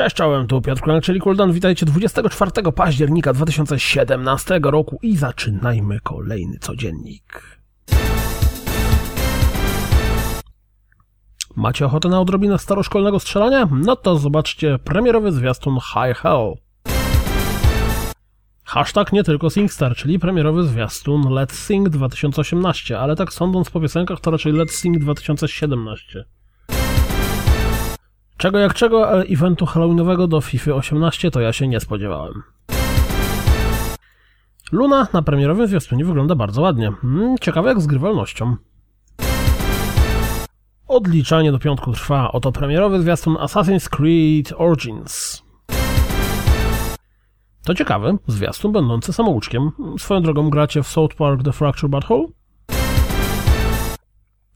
Cześć, czołem, tu Piotr Kulanek, czyli Kuldan. Witajcie 24 października 2017 roku i zaczynajmy kolejny codziennik. Macie ochotę na odrobinę staroszkolnego strzelania? No to zobaczcie premierowy zwiastun High Hell. Hashtag nie tylko SingStar, czyli premierowy zwiastun Let's Sing 2018, ale tak sądząc po piosenkach to raczej Let's Sing 2017. Czego jak czego, ale eventu halloweenowego do FIFA 18 to ja się nie spodziewałem. Luna na premierowym zwiastunie wygląda bardzo ładnie. Hmm, ciekawe jak z grywalnością. Odliczanie do piątku trwa. Oto premierowy zwiastun Assassin's Creed Origins. To ciekawy zwiastun będący samouczkiem. Swoją drogą gracie w South Park The Fracture Butthole?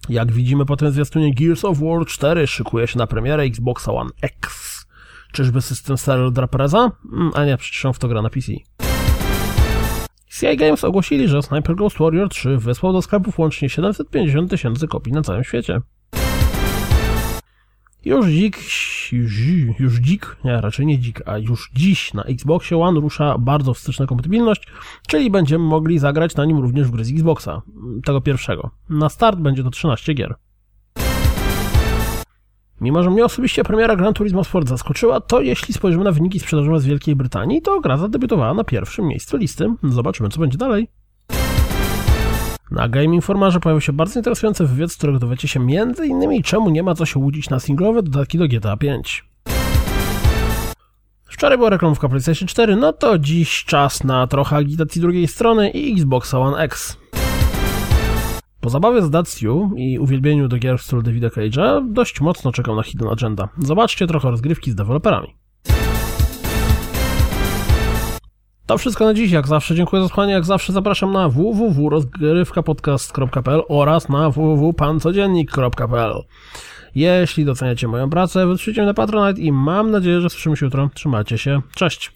Jak widzimy po tym zwiastunie Gears of War 4 szykuje się na premierę Xboxa One X. Czyżby system Serial Drapreza? Mm, a nie, przecież on w to gra na PC. CI Games ogłosili, że Sniper Ghost Warrior 3 wysłał do sklepów łącznie 750 tysięcy kopii na całym świecie. Już dzik, już, dzik, nie, raczej nie dzik, a już dziś na Xboxie One rusza bardzo wsteczna kompatybilność, czyli będziemy mogli zagrać na nim również w gry z Xboxa, tego pierwszego. Na start będzie to 13 gier. Mimo, że mnie osobiście premiera Gran Turismo Sport zaskoczyła, to jeśli spojrzymy na wyniki sprzedażowe z Wielkiej Brytanii, to gra zadebiutowała na pierwszym miejscu listy. Zobaczymy, co będzie dalej. Na Game Informerze pojawił się bardzo interesujący wywiad, z którego dowiecie się m.in. czemu nie ma co się łudzić na singlowe dodatki do GTA 5. Wczoraj była reklamówka PlayStation 4, no to dziś czas na trochę agitacji drugiej strony i Xbox One X. Po zabawie z Daciu i uwielbieniu do gier w stylu Davida Cage'a dość mocno czekał na Hidden Agenda. Zobaczcie trochę rozgrywki z deweloperami. To wszystko na dziś, jak zawsze dziękuję za słuchanie, jak zawsze zapraszam na www.rozgrywkapodcast.pl oraz na www.pancodziennik.pl Jeśli doceniacie moją pracę, wytrzyjcie na Patronite i mam nadzieję, że słyszymy się jutro. Trzymajcie się, cześć!